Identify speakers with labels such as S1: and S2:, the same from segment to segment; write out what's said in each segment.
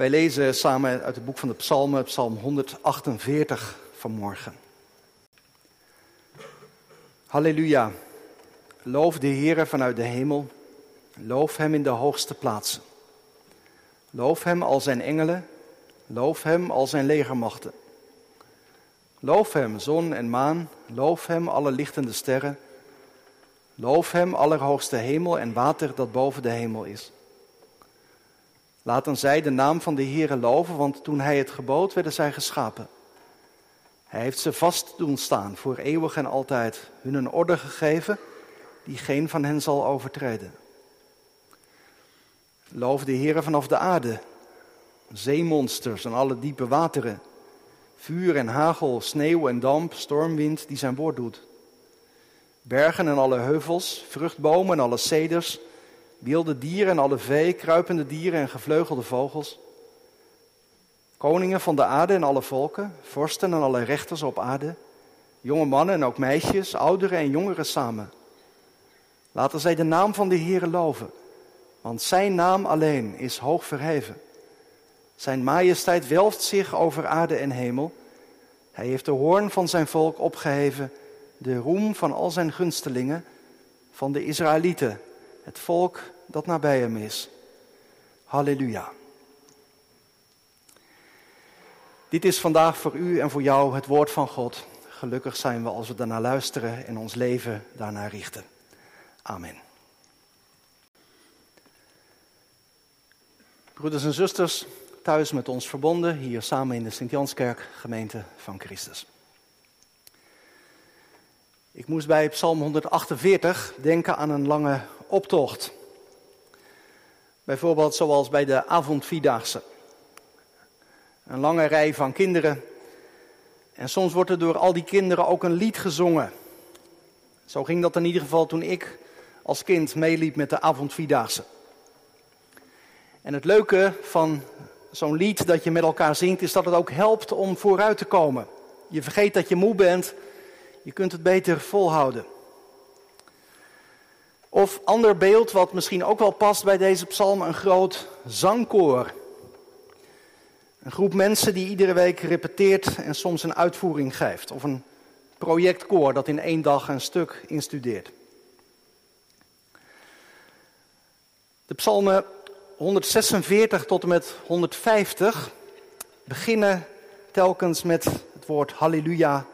S1: Wij lezen samen uit het boek van de Psalmen, Psalm 148 vanmorgen. Halleluja. Loof de Heere vanuit de hemel. Loof Hem in de hoogste plaatsen. Loof Hem al zijn engelen. Loof Hem al zijn legermachten. Loof Hem, zon en maan. Loof Hem, alle lichtende sterren. Loof Hem, allerhoogste hemel en water dat boven de hemel is. Laten zij de naam van de Heere loven, want toen Hij het gebood, werden zij geschapen. Hij heeft ze vast doen staan voor eeuwig en altijd, hun een orde gegeven die geen van hen zal overtreden. Loof de Heere vanaf de aarde, zeemonsters en alle diepe wateren, vuur en hagel, sneeuw en damp, stormwind die zijn woord doet. Bergen en alle heuvels, vruchtbomen en alle ceders, wilde dieren en alle vee, kruipende dieren en gevleugelde vogels. Koningen van de aarde en alle volken, vorsten en alle rechters op aarde, jonge mannen en ook meisjes, ouderen en jongeren samen. Laten zij de naam van de Heere loven, want zijn naam alleen is hoog verheven. Zijn majesteit welft zich over aarde en hemel. Hij heeft de hoorn van zijn volk opgeheven, de roem van al zijn gunstelingen, van de Israëlieten, het volk dat nabij hem is. Halleluja. Dit is vandaag voor u en voor jou het woord van God. Gelukkig zijn we als we daarnaar luisteren en ons leven daarnaar richten. Amen. Broeders en zusters, thuis met ons verbonden, hier samen in de Sint-Janskerk, gemeente van Christus. Ik moest bij Psalm 148 denken aan een lange optocht. Bijvoorbeeld zoals bij de avondvierdaagse. Een lange rij van kinderen. En soms wordt er door al die kinderen ook een lied gezongen. Zo ging dat in ieder geval toen ik als kind meeliep met de avondvierdaagse. En het leuke van zo'n lied dat je met elkaar zingt, is dat het ook helpt om vooruit te komen. Je vergeet dat je moe bent, je kunt het beter volhouden. Of ander beeld, wat misschien ook wel past bij deze psalm, een groot zangkoor. Een groep mensen die iedere week repeteert en soms een uitvoering geeft. Of een projectkoor dat in één dag een stuk instudeert. De psalmen 146 tot en met 150 beginnen telkens met het woord halleluja.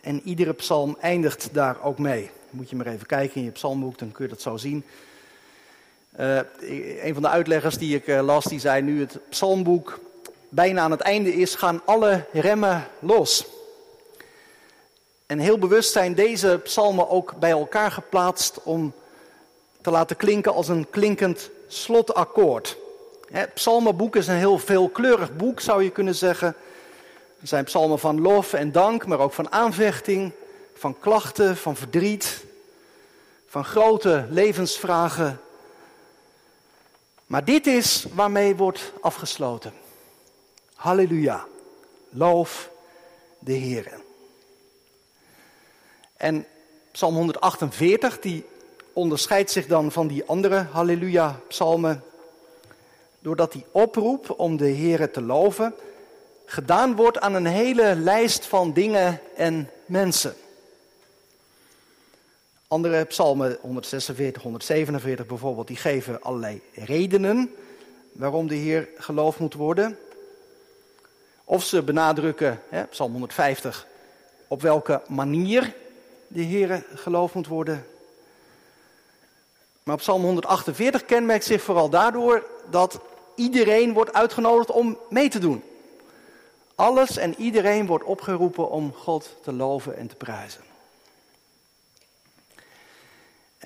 S1: En iedere psalm eindigt daar ook mee. Moet je maar even kijken in je psalmboek, dan kun je dat zo zien. Uh, een van de uitleggers die ik uh, las, die zei nu het psalmboek bijna aan het einde is, gaan alle remmen los. En heel bewust zijn deze psalmen ook bij elkaar geplaatst om te laten klinken als een klinkend slotakkoord. Het psalmenboek is een heel veelkleurig boek, zou je kunnen zeggen. Er zijn psalmen van lof en dank, maar ook van aanvechting, van klachten, van verdriet, van grote levensvragen. Maar dit is waarmee wordt afgesloten. Halleluja, loof de Heer. En Psalm 148, die onderscheidt zich dan van die andere Halleluja-psalmen, doordat die oproep om de Heer te loven gedaan wordt aan een hele lijst van dingen en mensen. Andere psalmen, 146, 147 bijvoorbeeld, die geven allerlei redenen waarom de Heer geloofd moet worden. Of ze benadrukken, hè, psalm 150, op welke manier de Heer geloofd moet worden. Maar psalm 148 kenmerkt zich vooral daardoor dat iedereen wordt uitgenodigd om mee te doen. Alles en iedereen wordt opgeroepen om God te loven en te prijzen.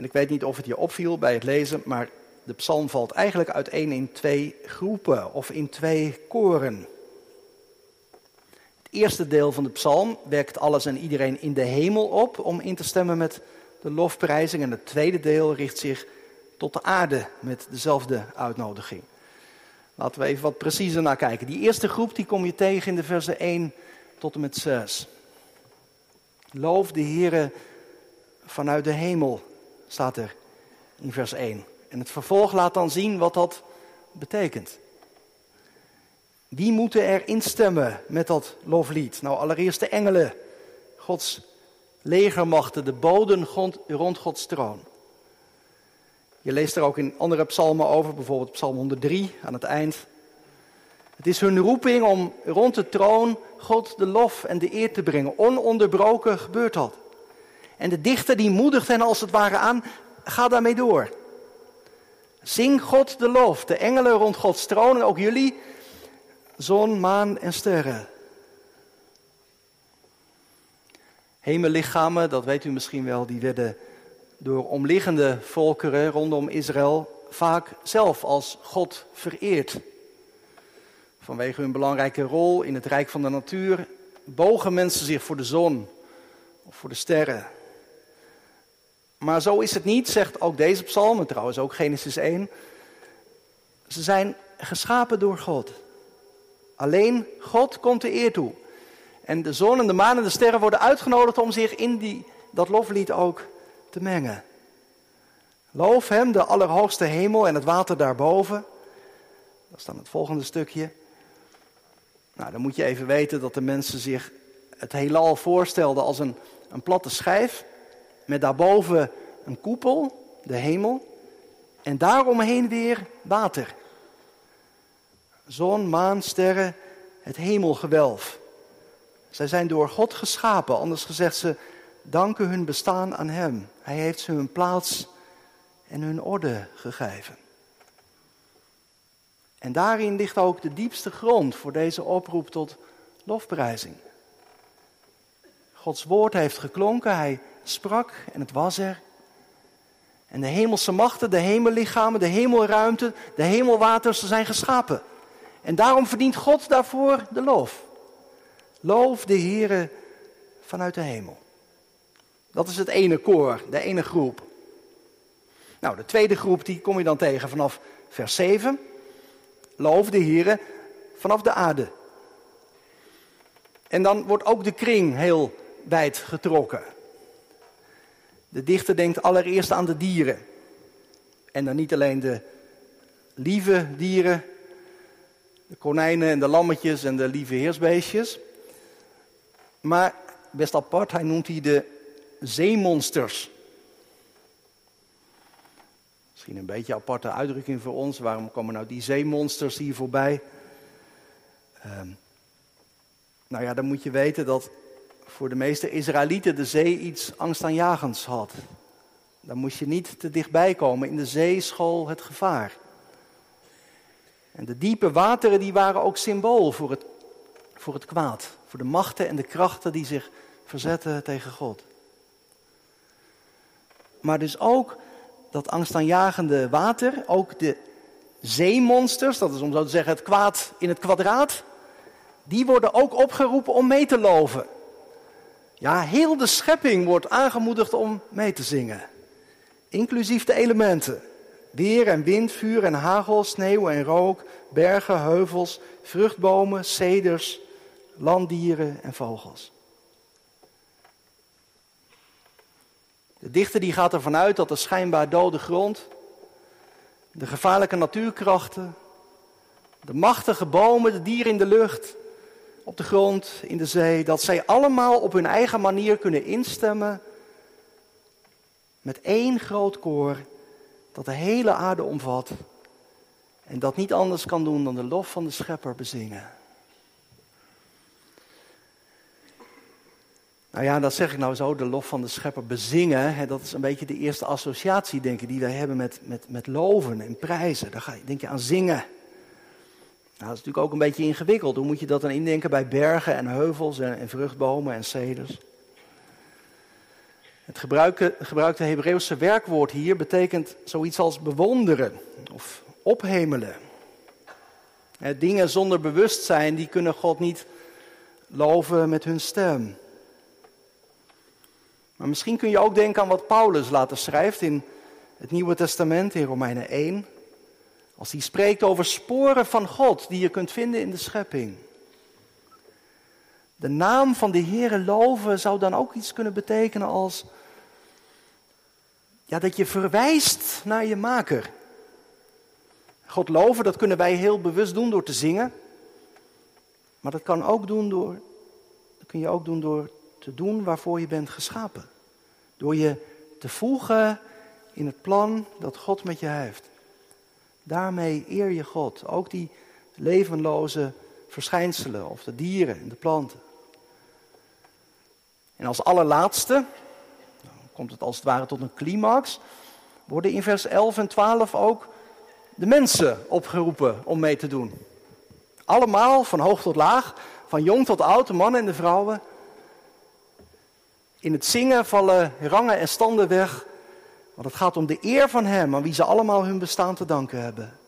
S1: En ik weet niet of het je opviel bij het lezen, maar de psalm valt eigenlijk uiteen in twee groepen of in twee koren. Het eerste deel van de psalm wekt alles en iedereen in de hemel op om in te stemmen met de lofprijzing. En het tweede deel richt zich tot de aarde met dezelfde uitnodiging. Laten we even wat preciezer naar kijken. Die eerste groep die kom je tegen in de versen 1 tot en met 6. Loof de Heere vanuit de hemel, staat er in vers 1. En het vervolg laat dan zien wat dat betekent. Wie moeten er instemmen met dat loflied? Nou, allereerst de engelen, Gods legermachten, de boden rond Gods troon. Je leest er ook in andere psalmen over, bijvoorbeeld Psalm 103 aan het eind. Het is hun roeping om rond de troon God de lof en de eer te brengen. Ononderbroken gebeurt dat. En de dichter die moedigt hen als het ware aan, ga daarmee door. Zing God de lof, de engelen rond Gods troon en ook jullie, zon, maan en sterren. Hemellichamen, dat weet u misschien wel, die werden door omliggende volkeren rondom Israël vaak zelf als God vereerd. Vanwege hun belangrijke rol in het rijk van de natuur bogen mensen zich voor de zon of voor de sterren. Maar zo is het niet, zegt ook deze psalm, en trouwens ook Genesis 1. Ze zijn geschapen door God. Alleen God komt de eer toe. En de zon en de maan en de sterren worden uitgenodigd om zich in die, dat loflied ook te mengen. Loof hem, de allerhoogste hemel en het water daarboven. Dat is dan het volgende stukje. Nou, dan moet je even weten dat de mensen zich het heelal voorstelden als een, een platte schijf. Met daarboven een koepel, de hemel. En daaromheen weer water. Zon, maan, sterren, het hemelgewelf. Zij zijn door God geschapen, anders gezegd ze danken hun bestaan aan Hem. Hij heeft ze hun plaats en hun orde gegeven. En daarin ligt ook de diepste grond voor deze oproep tot lofprijzing. Gods woord heeft geklonken, hij sprak en het was er. En de hemelse machten, de hemellichamen, de hemelruimte, de hemelwaters zijn geschapen. En daarom verdient God daarvoor de lof. Loof de Heere vanuit de hemel. Dat is het ene koor, de ene groep. Nou, de tweede groep die kom je dan tegen vanaf vers 7. Loof de Heere vanaf de aarde. En dan wordt ook de kring heel wijd getrokken. De dichter denkt allereerst aan de dieren. En dan niet alleen de lieve dieren, de konijnen en de lammetjes en de lieve heersbeestjes. Maar best apart, hij noemt hier de zeemonsters. Misschien een beetje een aparte uitdrukking voor ons. Waarom komen nou die zeemonsters hier voorbij? Uh, nou ja, dan moet je weten dat voor de meeste Israëlieten de zee iets angstaanjagends had. Daar moest je niet te dichtbij komen. In de zee school het gevaar. En de diepe wateren die waren ook symbool voor het, voor het kwaad. Voor de machten en de krachten die zich verzetten tegen God. Maar dus ook dat angstaanjagende water, ook de zeemonsters, dat is om zo te zeggen het kwaad in het kwadraat, die worden ook opgeroepen om mee te loven. Ja, heel de schepping wordt aangemoedigd om mee te zingen. Inclusief de elementen. Weer en wind, vuur en hagel, sneeuw en rook, bergen, heuvels, vruchtbomen, ceders, landdieren en vogels. De dichter die gaat ervan uit dat de schijnbaar dode grond, de gevaarlijke natuurkrachten, de machtige bomen, de dieren in de lucht, op de grond, in de zee, dat zij allemaal op hun eigen manier kunnen instemmen met één groot koor dat de hele aarde omvat en dat niet anders kan doen dan de lof van de schepper bezingen. Nou ja, dat zeg ik nou zo, de lof van de schepper bezingen. Hè, dat is een beetje de eerste associatie, denk ik, die wij hebben met, met, met loven en prijzen. Daar ga denk je aan zingen. Nou, dat is natuurlijk ook een beetje ingewikkeld. Hoe moet je dat dan indenken bij bergen en heuvels en, en vruchtbomen en ceders? Het gebruikte, gebruikte Hebreeuwse werkwoord hier betekent zoiets als bewonderen of ophemelen. dingen zonder bewustzijn, die kunnen God niet loven met hun stem. Maar misschien kun je ook denken aan wat Paulus later schrijft in het Nieuwe Testament, in Romeinen 1. Als hij spreekt over sporen van God die je kunt vinden in de schepping. De naam van de Heere loven zou dan ook iets kunnen betekenen als ja, dat je verwijst naar je maker. God loven, dat kunnen wij heel bewust doen door te zingen. Maar dat kan ook doen door, dat kun je ook doen door te doen waarvoor je bent geschapen. Door je te voegen in het plan dat God met je heeft. Daarmee eer je God. Ook die levenloze verschijnselen of de dieren en de planten. En als allerlaatste, dan komt het als het ware tot een climax, worden in vers 11 en 12 ook de mensen opgeroepen om mee te doen. Allemaal, van hoog tot laag, van jong tot oud, de mannen en de vrouwen. In het zingen vallen rangen en standen weg, want het gaat om de eer van Hem, aan wie ze allemaal hun bestaan te danken hebben.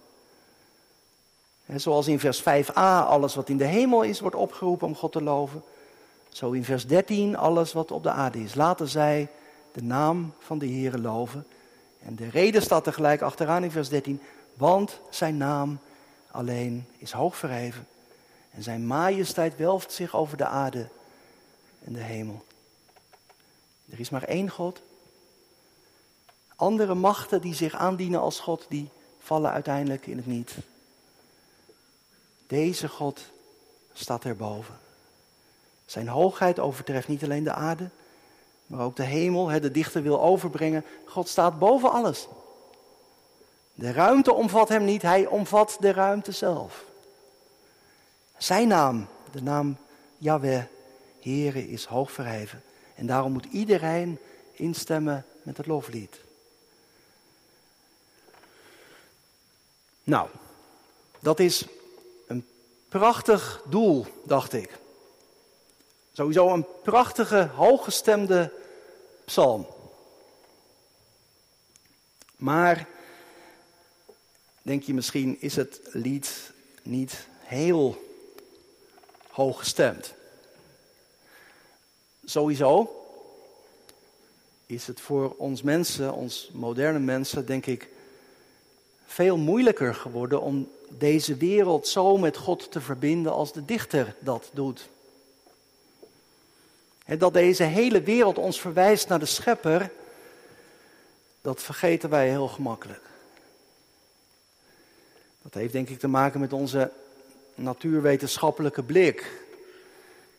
S1: En zoals in vers 5a alles wat in de hemel is wordt opgeroepen om God te loven, zo in vers 13 alles wat op de aarde is. Laten zij de naam van de Heere loven. En de reden staat tegelijk achteraan in vers 13, want zijn naam alleen is hoog verheven. En zijn majesteit welft zich over de aarde en de hemel. Er is maar één God. Andere machten die zich aandienen als God, die vallen uiteindelijk in het niet. Deze God staat erboven. Zijn hoogheid overtreft niet alleen de aarde, maar ook de hemel. De dichter wil overbrengen, God staat boven alles. De ruimte omvat hem niet, hij omvat de ruimte zelf. Zijn naam, de naam Yahweh, Heere, is hoog verheven. En daarom moet iedereen instemmen met het loflied. Nou, dat is een prachtig doel, dacht ik. Sowieso een prachtige, hooggestemde psalm. Maar, denk je misschien, is het lied niet heel hooggestemd? Sowieso is het voor ons mensen, ons moderne mensen, denk ik, veel moeilijker geworden om deze wereld zo met God te verbinden als de dichter dat doet. En dat deze hele wereld ons verwijst naar de schepper, dat vergeten wij heel gemakkelijk. Dat heeft denk ik te maken met onze natuurwetenschappelijke blik,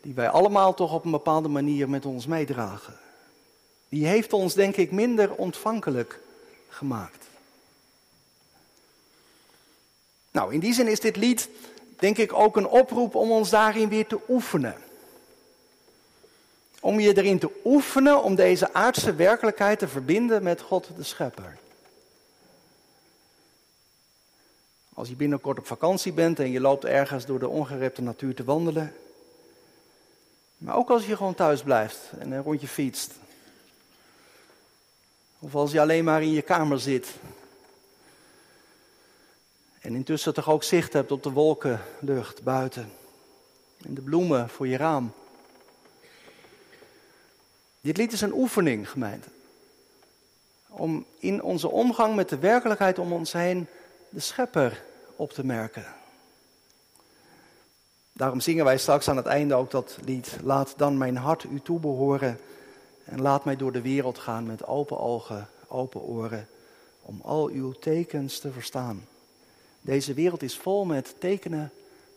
S1: die wij allemaal toch op een bepaalde manier met ons meedragen. Die heeft ons denk ik minder ontvankelijk gemaakt. Nou, in die zin is dit lied denk ik ook een oproep om ons daarin weer te oefenen. Om je erin te oefenen om deze aardse werkelijkheid te verbinden met God de Schepper. Als je binnenkort op vakantie bent en je loopt ergens door de ongerepte natuur te wandelen. Maar ook als je gewoon thuis blijft en een rondje fietst. Of als je alleen maar in je kamer zit. En intussen toch ook zicht hebt op de wolkenlucht buiten. En de bloemen voor je raam. Dit lied is een oefening, gemeente. Om in onze omgang met de werkelijkheid om ons heen de schepper op te merken. Daarom zingen wij straks aan het einde ook dat lied. Laat dan mijn hart u toebehoren. En laat mij door de wereld gaan met open ogen, open oren. Om al uw tekens te verstaan. Deze wereld is vol met tekenen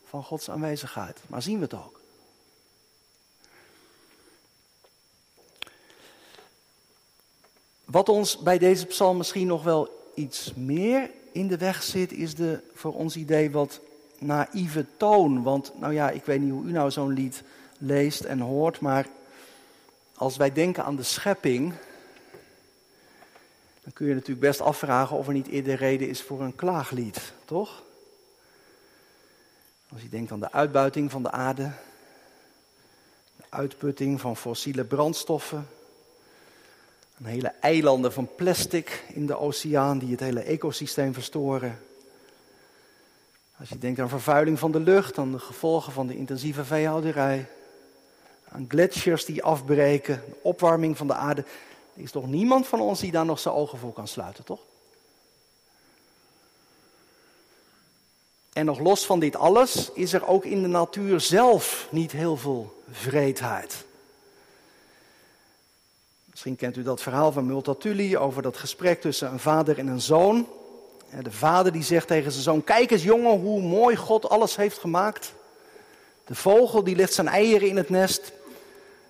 S1: van Gods aanwezigheid. Maar zien we het ook? Wat ons bij deze psalm misschien nog wel iets meer in de weg zit, is de voor ons idee wat naïeve toon. Want, nou ja, ik weet niet hoe u nou zo'n lied leest en hoort, maar als wij denken aan de schepping, dan kun je natuurlijk best afvragen of er niet eerder reden is voor een klaaglied, toch? Als je denkt aan de uitbuiting van de aarde, de uitputting van fossiele brandstoffen, een hele eilanden van plastic in de oceaan die het hele ecosysteem verstoren. Als je denkt aan vervuiling van de lucht, aan de gevolgen van de intensieve veehouderij, aan gletsjers die afbreken, de opwarming van de aarde. Er is toch niemand van ons die daar nog zijn ogen voor kan sluiten, toch? En nog los van dit alles is er ook in de natuur zelf niet heel veel vreedheid. Misschien kent u dat verhaal van Multatuli over dat gesprek tussen een vader en een zoon. De vader die zegt tegen zijn zoon, kijk eens jongen hoe mooi God alles heeft gemaakt. De vogel die legt zijn eieren in het nest.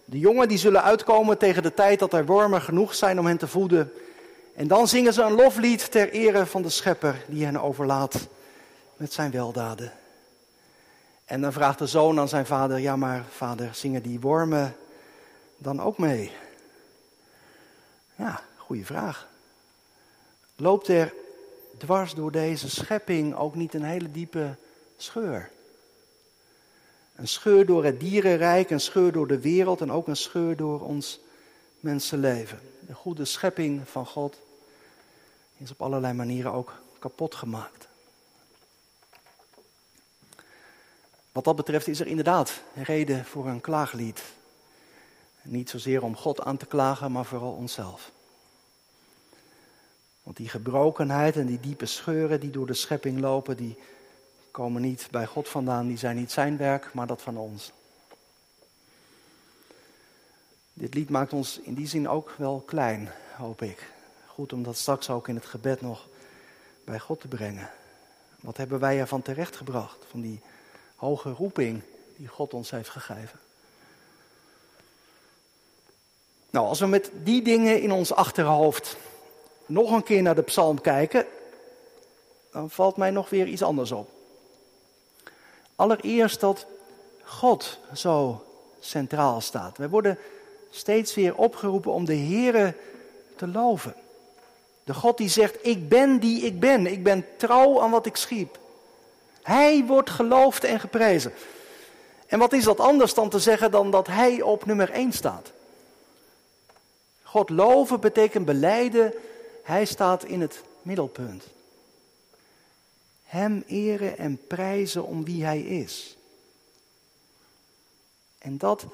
S1: De jongen die zullen uitkomen tegen de tijd dat er wormen genoeg zijn om hen te voeden. En dan zingen ze een loflied ter ere van de schepper die hen overlaat met zijn weldaden. En dan vraagt de zoon aan zijn vader, ja maar vader, zingen die wormen dan ook mee? Ja, goede vraag. Loopt er dwars door deze schepping ook niet een hele diepe scheur? Een scheur door het dierenrijk, een scheur door de wereld en ook een scheur door ons mensenleven. De goede schepping van God is op allerlei manieren ook kapot gemaakt. Wat dat betreft is er inderdaad reden voor een klaaglied. Niet zozeer om God aan te klagen, maar vooral onszelf. Want die gebrokenheid en die diepe scheuren die door de schepping lopen, die komen niet bij God vandaan, die zijn niet zijn werk, maar dat van ons. Dit lied maakt ons in die zin ook wel klein, hoop ik. Goed om dat straks ook in het gebed nog bij God te brengen. Wat hebben wij ervan terechtgebracht, van die hoge roeping die God ons heeft gegeven? Nou, als we met die dingen in ons achterhoofd nog een keer naar de psalm kijken, dan valt mij nog weer iets anders op. Allereerst dat God zo centraal staat. Wij worden steeds weer opgeroepen om de Here te loven. De God die zegt, ik ben die ik ben. Ik ben trouw aan wat ik schiep. Hij wordt geloofd en geprezen. En wat is dat anders dan te zeggen dan dat hij op nummer 1 staat? God loven betekent beleiden, hij staat in het middelpunt. Hem eren en prijzen om wie hij is. En dat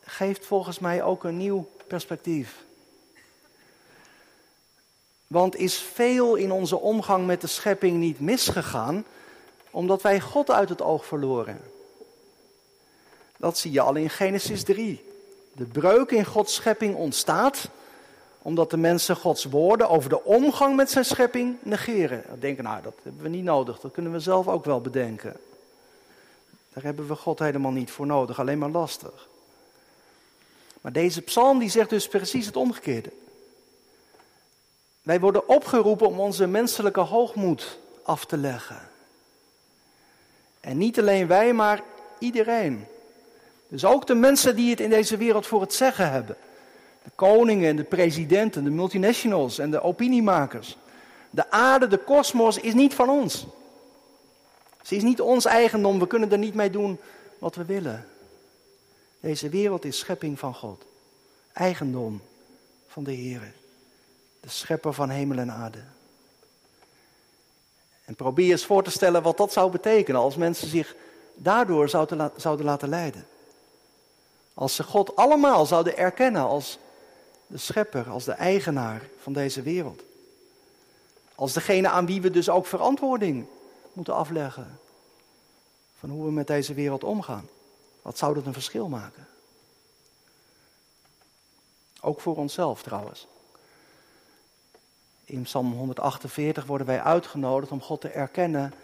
S1: geeft volgens mij ook een nieuw perspectief. Want is veel in onze omgang met de schepping niet misgegaan, omdat wij God uit het oog verloren? Dat zie je al in Genesis 3. De breuk in Gods schepping ontstaat omdat de mensen Gods woorden over de omgang met zijn schepping negeren. Denken, nou, dat hebben we niet nodig, dat kunnen we zelf ook wel bedenken. Daar hebben we God helemaal niet voor nodig, alleen maar lastig. Maar deze psalm die zegt dus precies het omgekeerde. Wij worden opgeroepen om onze menselijke hoogmoed af te leggen. En niet alleen wij, maar iedereen. Dus ook de mensen die het in deze wereld voor het zeggen hebben. De koningen en de presidenten, de multinationals en de opiniemakers. De aarde, de kosmos is niet van ons. Ze is niet ons eigendom, we kunnen er niet mee doen wat we willen. Deze wereld is schepping van God. Eigendom van de Heer. De schepper van hemel en aarde. En probeer eens voor te stellen wat dat zou betekenen als mensen zich daardoor zouden laten leiden. Als ze God allemaal zouden erkennen als de schepper, als de eigenaar van deze wereld. Als degene aan wie we dus ook verantwoording moeten afleggen. Van hoe we met deze wereld omgaan. Wat zou dat een verschil maken? Ook voor onszelf trouwens. In Psalm 148 worden wij uitgenodigd om God te erkennen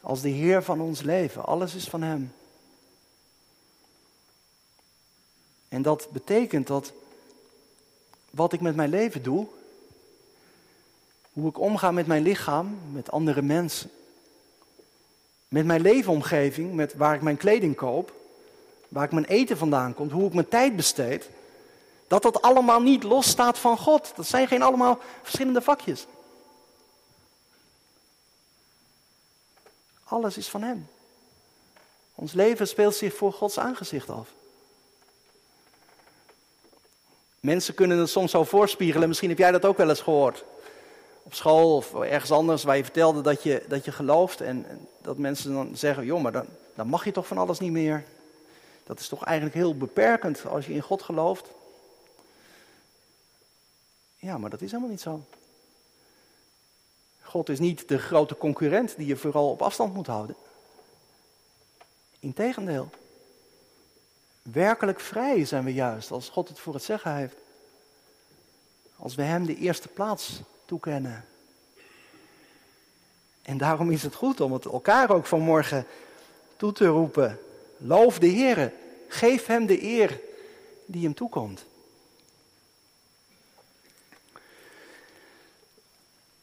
S1: als de Heer van ons leven. Alles is van Hem. En dat betekent dat wat ik met mijn leven doe, hoe ik omga met mijn lichaam, met andere mensen, met mijn leefomgeving, met waar ik mijn kleding koop, waar ik mijn eten vandaan komt, hoe ik mijn tijd besteed, dat dat allemaal niet los staat van God. Dat zijn geen allemaal verschillende vakjes. Alles is van Hem. Ons leven speelt zich voor Gods aangezicht af. Mensen kunnen het soms zo voorspiegelen, misschien heb jij dat ook wel eens gehoord. Op school of ergens anders waar je vertelde dat je, dat je gelooft en, dat mensen dan zeggen, joh, maar dan, dan mag je toch van alles niet meer. Dat is toch eigenlijk heel beperkend als je in God gelooft. Ja, maar dat is helemaal niet zo. God is niet de grote concurrent die je vooral op afstand moet houden. Integendeel. Werkelijk vrij zijn we juist als God het voor het zeggen heeft. Als we Hem de eerste plaats toekennen. En daarom is het goed om het elkaar ook vanmorgen toe te roepen. Loof de Heer. Geef hem de eer die hem toekomt.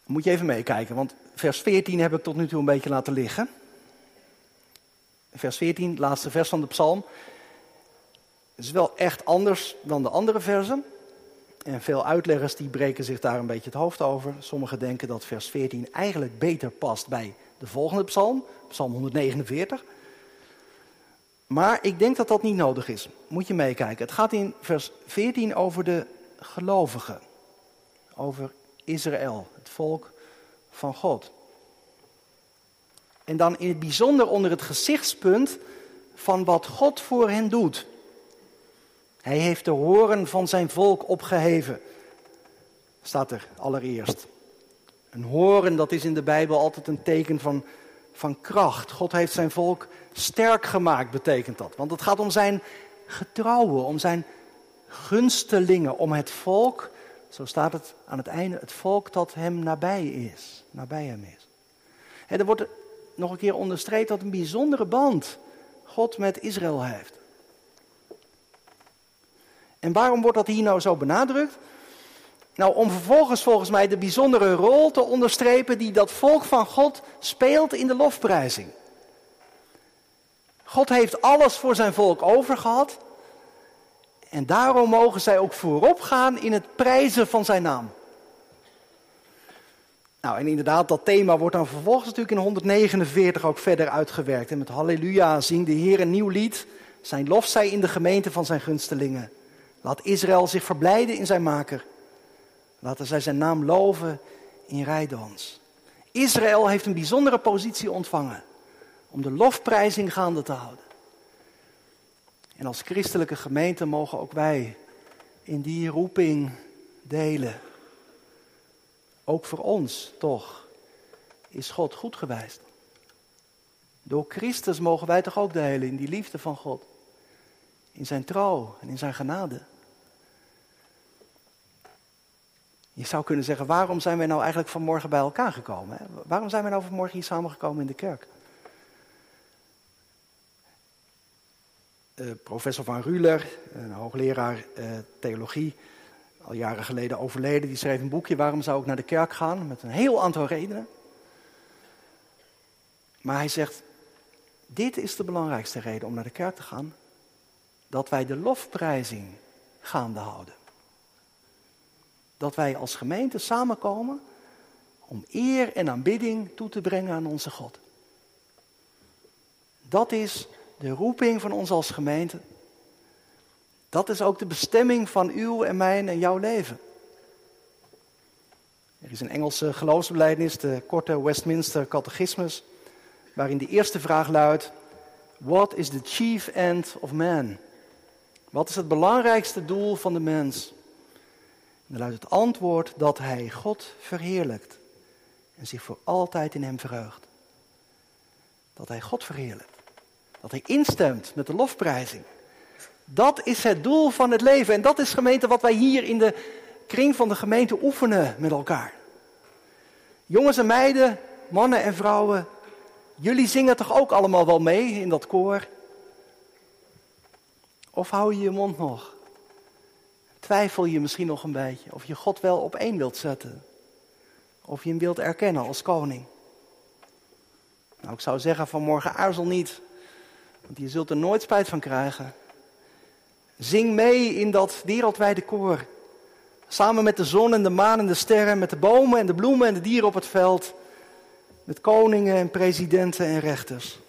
S1: Moet je even meekijken, want vers 14 heb ik tot nu toe een beetje laten liggen. Vers 14, het laatste vers van de psalm. Het is wel echt anders dan de andere versen. En veel uitleggers die breken zich daar een beetje het hoofd over. Sommigen denken dat vers 14 eigenlijk beter past bij de volgende psalm, psalm 149. Maar ik denk dat dat niet nodig is. Moet je meekijken. Het gaat in vers 14 over de gelovigen. Over Israël, het volk van God. En dan in het bijzonder onder het gezichtspunt van wat God voor hen doet. Hij heeft de horen van zijn volk opgeheven. Staat er allereerst. Een horen, dat is in de Bijbel altijd een teken van, van kracht. God heeft zijn volk sterk gemaakt, betekent dat. Want het gaat om zijn getrouwen, om zijn gunstelingen, om het volk, zo staat het aan het einde, het volk dat hem nabij is, nabij hem is. En er wordt nog een keer onderstreept dat een bijzondere band God met Israël heeft. En waarom wordt dat hier nou zo benadrukt? Nou, om vervolgens volgens mij de bijzondere rol te onderstrepen die dat volk van God speelt in de lofprijzing. God heeft alles voor zijn volk overgehad. En daarom mogen zij ook voorop gaan in het prijzen van zijn naam. Nou, en inderdaad, dat thema wordt dan vervolgens natuurlijk in 149 ook verder uitgewerkt. En met Halleluja zing de Heer een nieuw lied. Zijn lof zij in de gemeente van zijn gunstelingen. Laat Israël zich verblijden in zijn maker. Laten zij zijn naam loven in rijdans. Israël heeft een bijzondere positie ontvangen om de lofprijzing gaande te houden. En als christelijke gemeente mogen ook wij in die roeping delen. Ook voor ons toch is God goed geweest. Door Christus mogen wij toch ook delen in die liefde van God. In zijn trouw en in zijn genade. Je zou kunnen zeggen, waarom zijn wij nou eigenlijk vanmorgen bij elkaar gekomen? Hè? Waarom zijn wij nou vanmorgen hier samengekomen in de kerk? Uh, professor Van Ruler, een hoogleraar uh, theologie, al jaren geleden overleden, die schreef een boekje Waarom zou ik naar de kerk gaan? Met een heel aantal redenen. Maar hij zegt, dit is de belangrijkste reden om naar de kerk te gaan. Dat wij de lofprijzing gaande houden dat wij als gemeente samenkomen om eer en aanbidding toe te brengen aan onze God. Dat is de roeping van ons als gemeente. Dat is ook de bestemming van uw en mijn en jouw leven. Er is een Engelse geloofsbelijdenis, de korte Westminster Catechismus, waarin de eerste vraag luidt: What is the chief end of man? Wat is het belangrijkste doel van de mens? Dan luidt het antwoord dat hij God verheerlijkt en zich voor altijd in hem verheugt. Dat hij God verheerlijkt. Dat hij instemt met de lofprijzing. Dat is het doel van het leven. En dat is gemeente wat wij hier in de kring van de gemeente oefenen met elkaar. Jongens en meiden, mannen en vrouwen, jullie zingen toch ook allemaal wel mee in dat koor? Of hou je je mond nog? Twijfel je misschien nog een beetje of je God wel op één wilt zetten. Of je hem wilt erkennen als koning. Nou, ik zou zeggen vanmorgen aarzel niet, want je zult er nooit spijt van krijgen. Zing mee in dat wereldwijde koor. Samen met de zon en de maan en de sterren, met de bomen en de bloemen en de dieren op het veld. Met koningen en presidenten en rechters.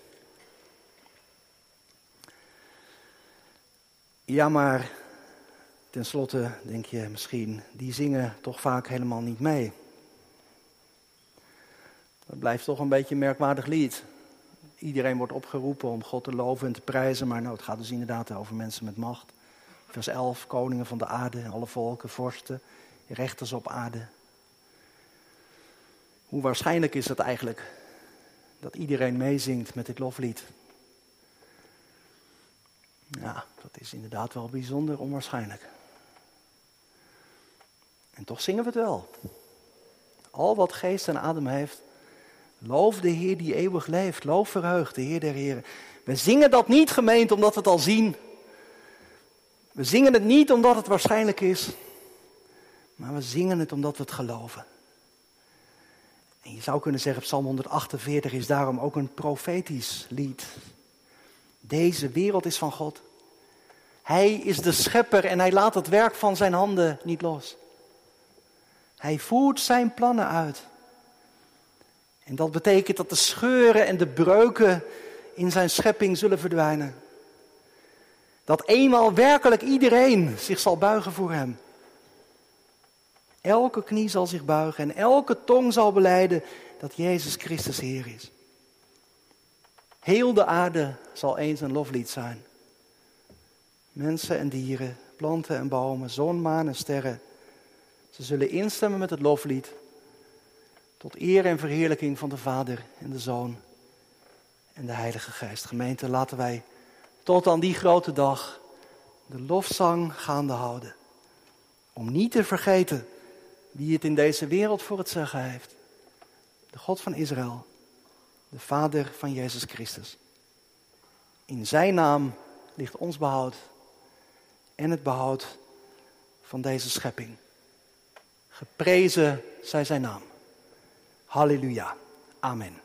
S1: Ja, maar Ten slotte denk je misschien, die zingen toch vaak helemaal niet mee. Dat blijft toch een beetje een merkwaardig lied. Iedereen wordt opgeroepen om God te loven en te prijzen, maar nou, het gaat dus inderdaad over mensen met macht. Vers 11, koningen van de aarde, alle volken, vorsten, rechters op aarde. Hoe waarschijnlijk is het eigenlijk dat iedereen meezingt met dit loflied? Ja, dat is inderdaad wel bijzonder onwaarschijnlijk. En toch zingen we het wel. Al wat geest en adem heeft, loof de Heer die eeuwig leeft. Loof verheugd, de Heer der Heren. We zingen dat niet, gemeente, omdat we het al zien. We zingen het niet omdat het waarschijnlijk is. Maar we zingen het omdat we het geloven. En je zou kunnen zeggen, Psalm 148 is daarom ook een profetisch lied. Deze wereld is van God. Hij is de schepper en hij laat het werk van zijn handen niet los. Hij voert zijn plannen uit. En dat betekent dat de scheuren en de breuken in zijn schepping zullen verdwijnen. Dat eenmaal werkelijk iedereen zich zal buigen voor hem. Elke knie zal zich buigen en elke tong zal beleiden dat Jezus Christus Heer is. Heel de aarde zal eens een loflied zijn. Mensen en dieren, planten en bomen, zon, maan en sterren. Ze zullen instemmen met het loflied. Tot eer en verheerlijking van de Vader en de Zoon en de Heilige Geest. Gemeente, laten wij tot aan die grote dag de lofzang gaande houden. Om niet te vergeten wie het in deze wereld voor het zeggen heeft. De God van Israël, de Vader van Jezus Christus. In Zijn naam ligt ons behoud en het behoud van deze schepping. Geprezen zij Zijn naam. Halleluja. Amen.